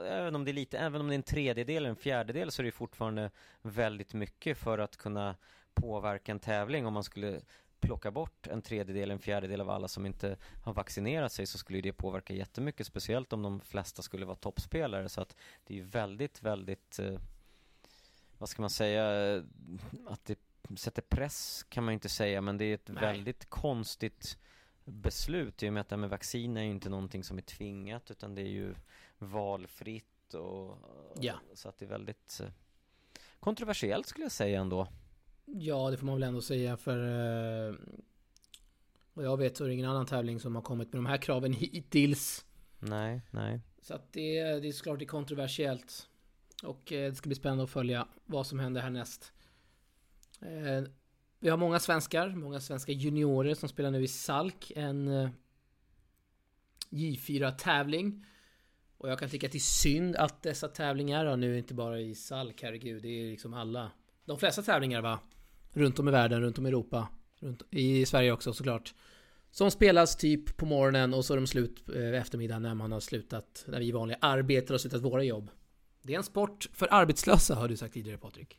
Även om det är lite, även om det är en tredjedel eller en fjärdedel så är det fortfarande väldigt mycket för att kunna påverka en tävling. Om man skulle plocka bort en tredjedel, en fjärdedel av alla som inte har vaccinerat sig så skulle det påverka jättemycket, speciellt om de flesta skulle vara toppspelare så att det är väldigt, väldigt eh, vad ska man säga, eh, att det sätter press kan man inte säga men det är ett Nej. väldigt konstigt beslut i och med att det här med vaccin är ju inte någonting som är tvingat utan det är ju valfritt och Ja. så att det är väldigt eh, kontroversiellt skulle jag säga ändå. Ja, det får man väl ändå säga för... Eh, vad jag vet så är det ingen annan tävling som har kommit med de här kraven hittills. Nej, nej. Så att det, det är såklart det är kontroversiellt. Och eh, det ska bli spännande att följa vad som händer härnäst. Eh, vi har många svenskar, många svenska juniorer som spelar nu i Salk, en eh, J4-tävling. Och jag kan tycka att det är synd att dessa tävlingar, nu inte bara i Salk, herregud, det är liksom alla. De flesta tävlingar va? Runt om i världen, runt om i Europa, runt, i Sverige också såklart. Som spelas typ på morgonen och så är de slut eh, eftermiddagen när man har slutat, när vi vanliga arbetar och slutat våra jobb. Det är en sport för arbetslösa har du sagt tidigare Patrik.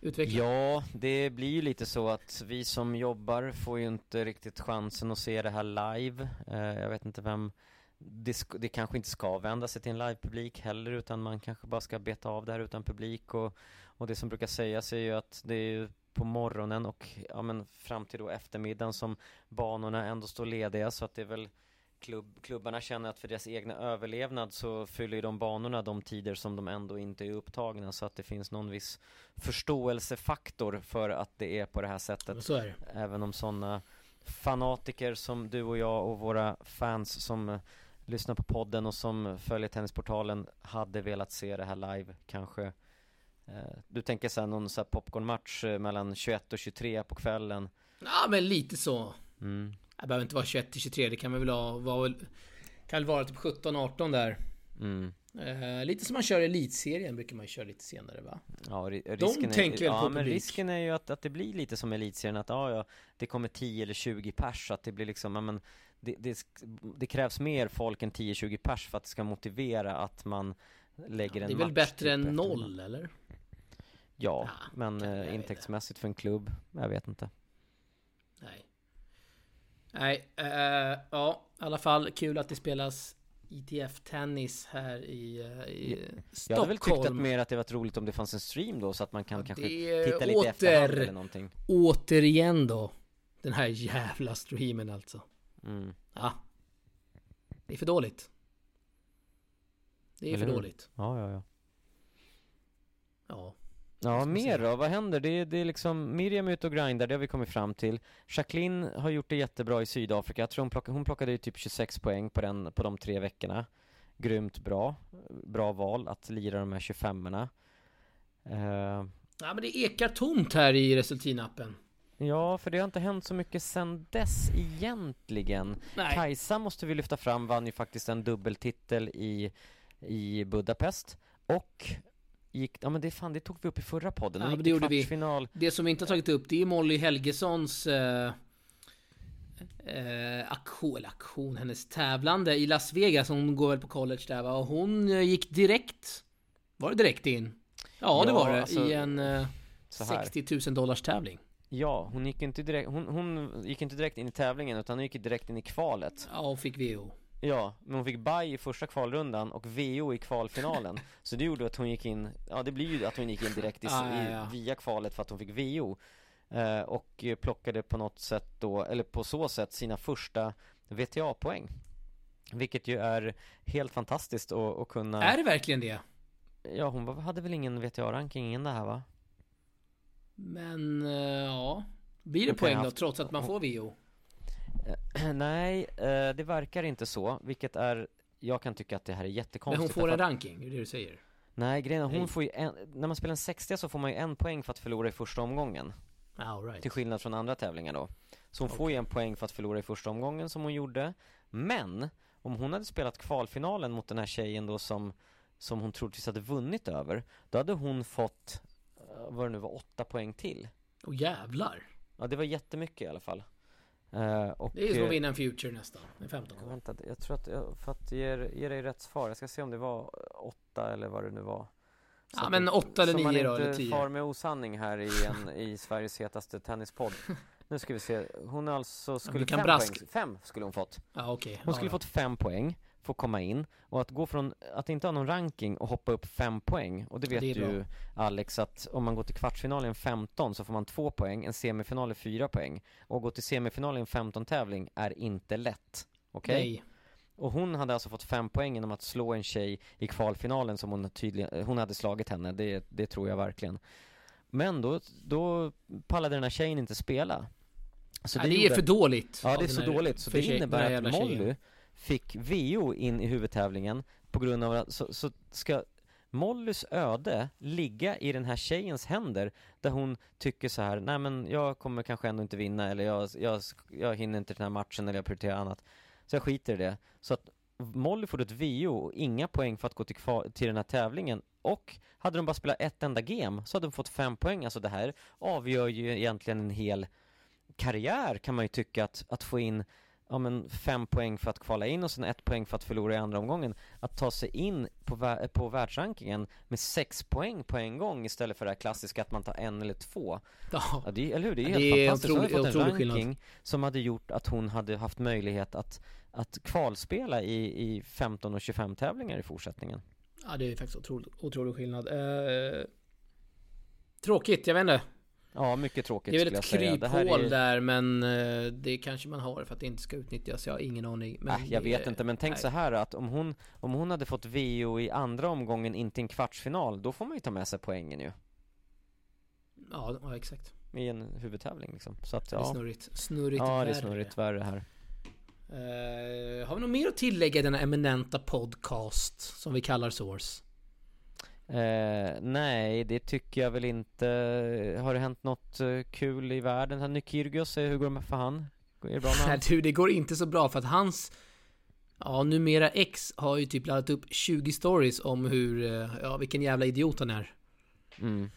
Utveckla. Ja, det blir ju lite så att vi som jobbar får ju inte riktigt chansen att se det här live. Eh, jag vet inte vem det, det kanske inte ska vända sig till en livepublik heller utan man kanske bara ska beta av det här utan publik och, och det som brukar sägas är ju att det är ju på morgonen och ja men fram till då eftermiddagen som banorna ändå står lediga så att det är väl klubb, klubbarna känner att för deras egna överlevnad så fyller ju de banorna de tider som de ändå inte är upptagna så att det finns någon viss förståelsefaktor för att det är på det här sättet Så är det. Även om sådana fanatiker som du och jag och våra fans som eh, lyssnar på podden och som följer Tennisportalen hade velat se det här live kanske Du tänker såhär någon här popcornmatch eh, mellan 21 och 23 på kvällen Ja, men lite så. mm. Det behöver inte vara 21 till 23, det kan väl vara, vara väl, kan väl vara typ 17, 18 där. Mm. Eh, lite som man kör i elitserien brukar man köra lite senare va? Ja, ri- risken tänker är, väl ja, på men publik. risken är ju att, att det blir lite som elitserien att ja, ja, det kommer 10 eller 20 pers så att det blir liksom, ja, men det, det, det krävs mer folk än 10-20 pers för att det ska motivera att man lägger en Det är väl match bättre typ än noll eller? Ja, Ja, men jag eh, intäktsmässigt för en klubb, jag vet inte Nej. Nej, eh, ja, i alla fall kul att det spelas ITF-tennis här i, eh, i Jag Stockholm. hade väl tyckt att mer att det varit roligt om det fanns en stream då så att man kan Ja, kanske titta lite åter- efterhand eller någonting Återigen då. Den här jävla streamen alltså. mm. Ja. Det är för dåligt. Det är Eller för hur? dåligt. Ja, ja, ja Ja. Ja, mer då? Vad händer? Det är, det är liksom Miriam är ute och grindar, det har vi kommit fram till Jacqueline har gjort det jättebra i Sydafrika Jag tror hon plockade, hon plockade ju typ 26 poäng på, den, på de tre veckorna Grymt bra Bra val att lira de här 25orna uh, Ja men det ekar tomt här i Resultinappen. Ja, för det har inte hänt så mycket sen dess egentligen Nej. Kajsa måste vi lyfta fram, vann ju faktiskt en dubbeltitel i, i Budapest Och gick, ja men det fan, det tog vi upp i förra podden Ja, men det gjorde vi. Det som vi inte har tagit upp det är Molly Helgesons eh, eh, aktion, eller aktion, hennes tävlande i Las Vegas. Hon går väl på college där va? Och hon eh, gick direkt. Var det direkt in? Ja, det Ja, var det. alltså, I en eh, så här. 60 000 dollars tävling. Ja, hon gick inte direkt, hon, hon gick inte direkt in i tävlingen utan hon gick direkt in i kvalet Ja, och fick VO. Ja, men hon fick bye i första kvalrundan och VO i kvalfinalen Så det gjorde att hon gick in, ja det blir ju att hon gick in direkt i, Ja, ja, ja. via kvalet för att hon fick VO eh, Och plockade på något sätt då, eller på så sätt sina första VTA-poäng Vilket ju är helt fantastiskt att, att kunna Är det verkligen det? Ja, hon hade väl ingen VTA-ranking innan det här va? Men eh, ja. Blir det Hon poäng då haft- trots att man får VO? Nej, eh, det verkar inte så, vilket är Jag kan tycka att det här är Men jättekonstigt hon får därför en ranking, det är det du säger? Nej, grejen är hon Nej. får ju en, när man spelar en 60 så får man ju en poäng för att förlora i första omgången All right. Till skillnad från andra tävlingar då Så hon får ju en poäng för att förlora i första omgången som hon gjorde Men om hon hade spelat kvalfinalen mot den här tjejen då som Som hon troligtvis hade vunnit över Då hade hon fått, eh, vad det nu var, åtta poäng till Och jävlar. Ja det var jättemycket i alla fall Eh, och, Det är som eh, att vinna en future nästan. Med 15 Ja, kvar. vänta, jag tror att jag, för att ge, ge dig rätt svar, jag ska se om det var åtta eller vad det nu var Så Ja, men det- åtta eller så man nio då, eller inte tio. far med osanning här i, en, i Sveriges hetaste tennispodd Nu ska vi se, hon alltså skulle kan fem brask- poäng, fem skulle hon fått Ja okej. Hon ja, skulle ja. fått fem poäng, få komma in och att gå från att inte ha någon ranking och hoppa upp fem poäng och det vet Det ju Alex att om man går till kvartsfinalen 15 så får man två poäng, en semifinal är fyra poäng och gå till semifinalen 15 tävling är inte lätt Okej? Nej. Och hon hade alltså fått fem poäng genom att slå en tjej i kvalfinalen som hon tydligen, hon hade slagit henne, det, det tror jag verkligen Men då, då pallade den här tjejen inte spela så Ja, det, är gjorde- för dåligt. Ja det är så dåligt, så det innebär att. Molly fick VO in i huvudtävlingen på grund av att, så, så ska Mollys öde ligga i den här tjejens händer där hon tycker så här, nej men jag kommer kanske ändå inte vinna eller jag, jag, jag hinner inte den här matchen eller jag prioriterar annat. Så jag skiter i det. Så att Molly får ett VO och inga poäng för att gå till, till den här tävlingen. Och hade de bara spelat ett enda game så hade de fått fem poäng, alltså det här avgör ju egentligen en hel karriär kan man ju tycka att, att få in ja men fem poäng för att kvala in och sen ett poäng för att förlora i andra omgången Att ta sig in på, vä- på världsrankingen med sex poäng på en gång istället för det här klassiska att man tar en eller två Ja, Ja, det eller hur? Det är Ja, helt det fantastiskt. Hon har otrolig- fått en otrolig skillnad. ranking som hade gjort att hon hade haft möjlighet att, att kvalspela i, i 15 och 25 tävlingar i fortsättningen. ja det är faktiskt otrolig, otrolig skillnad. Eh, tråkigt, jag vet inte. Ja, mycket tråkigt Det är väl skulle ett jag säga. Det här kryphål är, där, men eh, det kanske man har för att det inte ska utnyttjas. Jag har ingen aning. Men äh, jag vet inte, men tänk nej. så här att om hon, om hon hade fått VO i andra omgången, inte i en kvartsfinal, då får man ju ta med sig poängen ju. Ja, ja exakt. I en huvudtävling liksom. Så att Det är ja, snurrigt. Snurrigt ja det är värre. snurrigt värre här. Eh, har vi något mer att tillägga i denna eminenta podcast som vi kallar Source? Eh, nej, det tycker jag väl inte. Har det hänt något eh, kul i världen? Nykyrgios, eh, hur går det för han? Är det bra med Nej han? du, det går inte så bra för att hans Ja, numera ex har ju typ laddat upp 20 stories om hur, eh, ja vilken jävla idiot han är. Mm.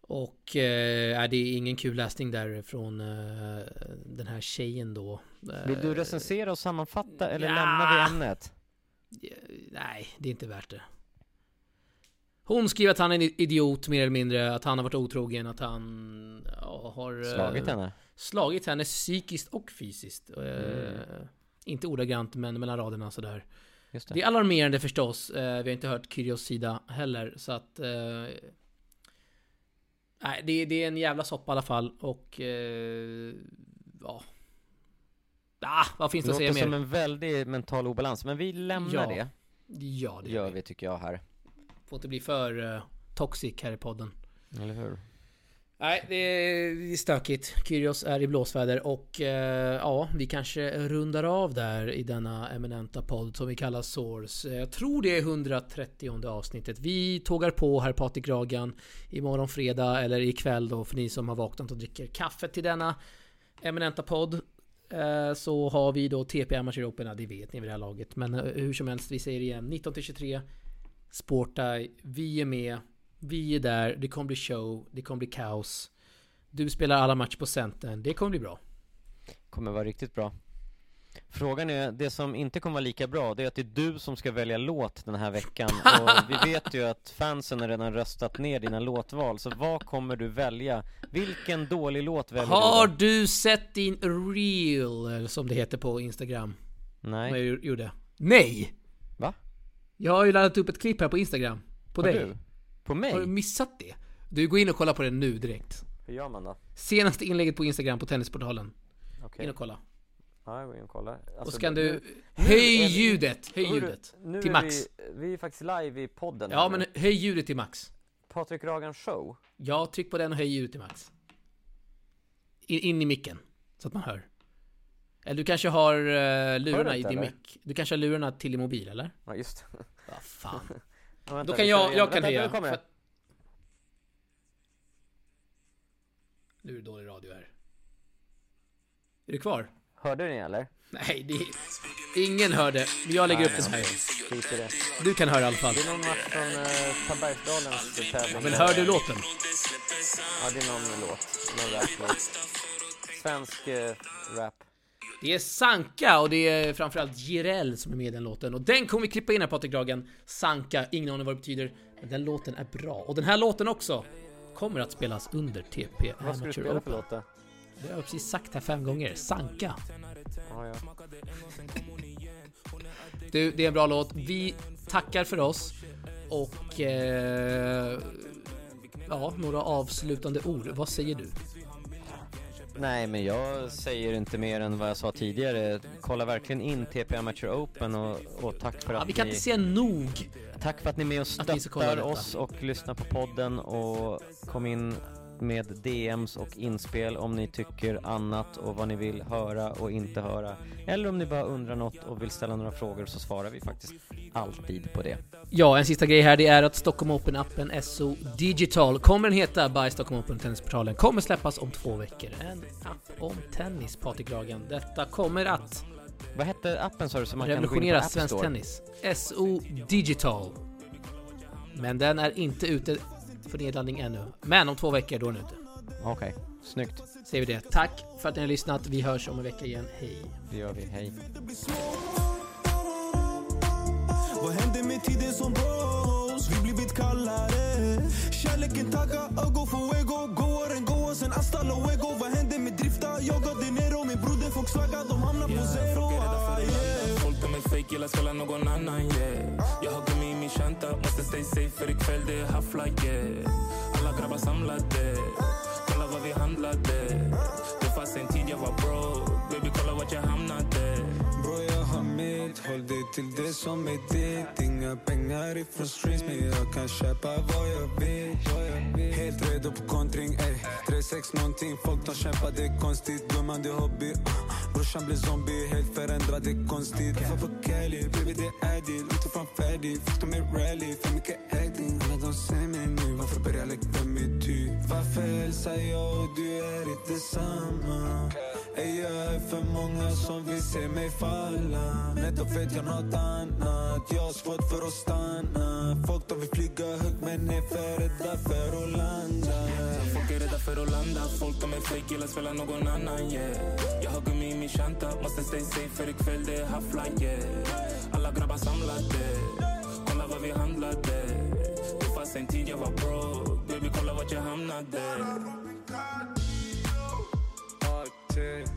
Och eh, det är ingen kul läsning där från eh, den här tjejen då. Vill du recensera och sammanfatta eller ja. lämnar vi ämnet? Nej, det är inte värt det. Hon skriver att han är en idiot mer eller mindre, att han har varit otrogen, att han ja, har eh, Slagit henne? slagit henne psykiskt och fysiskt. Eh, Mm. Inte ordagrant men mellan raderna sådär. Just det. Det är alarmerande förstås. Eh, vi har inte hört Kyrios sida heller så att... Eh, nej, det, det är en jävla soppa i alla fall och... Eh, ja. Ah, vad finns det att Låter säga som mer? en väldig mental obalans, men vi lämnar Ja, det. Ja, det Gör vi tycker jag här. Får inte bli för uh, toxic här i podden. Eller hur? Nej, det är, stökigt. Kyrios är i blåsväder och eh, ja, vi kanske rundar av där i denna eminenta podd som vi kallar Source. Jag tror det är 130 avsnittet. Vi tågar på här Patrik Ragan imorgon fredag eller ikväll då för ni som har vaknat och dricker kaffe till denna eminenta podd. Eh, Så har vi då TP Amateur Open, ja, det vet ni vid det här laget. Men eh, hur som helst, vi säger igen. 19-23 Sportaj, vi är med. Vi är där, det kommer bli show, det kommer bli kaos. Du spelar alla matcher på centern, det kommer bli bra. Kommer vara riktigt bra. Frågan är, det som inte kommer vara lika bra, det är att det är du som ska välja låt den här veckan Och vi vet ju att fansen har redan röstat ner dina låtval, så vad kommer du välja? Vilken dålig låt väljer Har du då? du sett din reel, som det heter på Instagram? Nej, jag gjorde? Nej! Jag har ju laddat upp ett klipp här på Instagram. På har dig. du? På mig? Har du missat det? Du, går in och kolla på det nu direkt. Hur gör man då? Senaste inlägget på Instagram på Tennisportalen. Okej, In och kolla. ja jag går in och kollar Och Alltså, så kan du... Höj ljudet! Höj ljudet! nu Till max. Vi, vi är faktiskt live i podden Ja men höj ljudet till max. Patrik Ragan show Ja, tryck på den och höj ljudet till max. In, in i micken. Så att man hör. Eller du kanske har uh, lurarna du i din mick. Du kanske har lurarna till din mobil, eller? Ja just det. Fan. Ja, vänta, Då kan jag, jag kan Vänta, höja. Nu det. Är det dålig radio här. Är du kvar? Hörde ni eller? Nej, det. Ingen hörde. Jag lägger upp den här. Skit i det. Du kan höra i alla fall. Det är någon match från uh, Tabergsdalens tävling. Men hör du låten? Ja, det är någon låt. Någon rap-låt. Svensk eh, rap. Det är Sanka och det är framförallt Jireel som är med i den låten. Och den kommer vi klippa in här Patrik Dragan. Sanka, ingen aning vad det betyder. Men den låten är bra. Och den här låten också kommer att spelas under TP Vad ska du spela för låt då? Det har jag precis sagt här fem gånger. Sanka. Ja. Du, det är en bra låt. Vi tackar för oss. Och... Eh, ja, några avslutande ord. Vad säger du? Nej, men jag säger inte mer än vad jag sa tidigare. Kolla verkligen in TP Amateur Open och, och tack för Ja, att vi kan ni... inte säga nog. Tack för att ni är med och stöttar oss och lyssnar på podden och kom in med DMs och inspel om ni tycker annat och vad ni vill höra och inte höra. Eller om ni bara undrar något och vill ställa några frågor så svarar vi faktiskt alltid på det. Ja, en sista grej här, det är att Stockholm Open-appen SO Digital kommer den heta by Stockholm Open Tennisportalen. Kommer släppas om två veckor. En app om tennis, Patrik Ragan. Detta kommer att Vad hette appen sa du som man kan gå in på App svensk Store? tennis. SO Digital. Men den är inte ute för nedladdning ännu. Men om två veckor, då är den ute. Okej, snyggt. säger vi det. Tack för att ni har lyssnat. Vi hörs om en vecka igen. Hej! Det gör vi, hej. Vad hände med tiden som bros? Vi blivit kallare Kärleken tagga, ögo fuego Gåaren gå sen hasta luego Vad hände med drifta? Jag gav dinero Min broder Volkswagen, de hamnar på zero fake, gillar spela någon annan yeah. Jag har gummi i min tjanta, måste stay safe för ikväll det är haffla yeah Alla grabbar samlade, kolla vad vi handlade Det fanns en tid jag var broke, mitt, håll dig till det som är ditt. Inga pengar ifrån streets men jag kan köpa vad jag vill. Helt redo på kontring, ey. 3-6 nånting, folk de kämpar, det är konstigt. Gumman det är hobby, uh. brorsan blir zombie. Helt förändrad, det är konstigt. Träffar på Kelly, baby det är det Långt ifrån färdig, fuck de är rally. För mycket acting, alla de ser mig nu. Varför börja leka med ty? Varför hälsar jag och du är inte samma? Ey, jag är för många som vill se mig falla. Men då vet jag nåt annat. Jag har svårt för att stanna. Folk de vill flyga högt men är för rädda för att landa. Folk är rädda för att landa, folk de är fake, gillar spela någon annan yeah. Jag har gummi i min shanta måste stay safe för ikväll det är haffla yeah. Alla grabbar samlade, kolla vad vi handlade. Det fanns en tid jag var broke, baby kolla vart jag hamnade. Alltid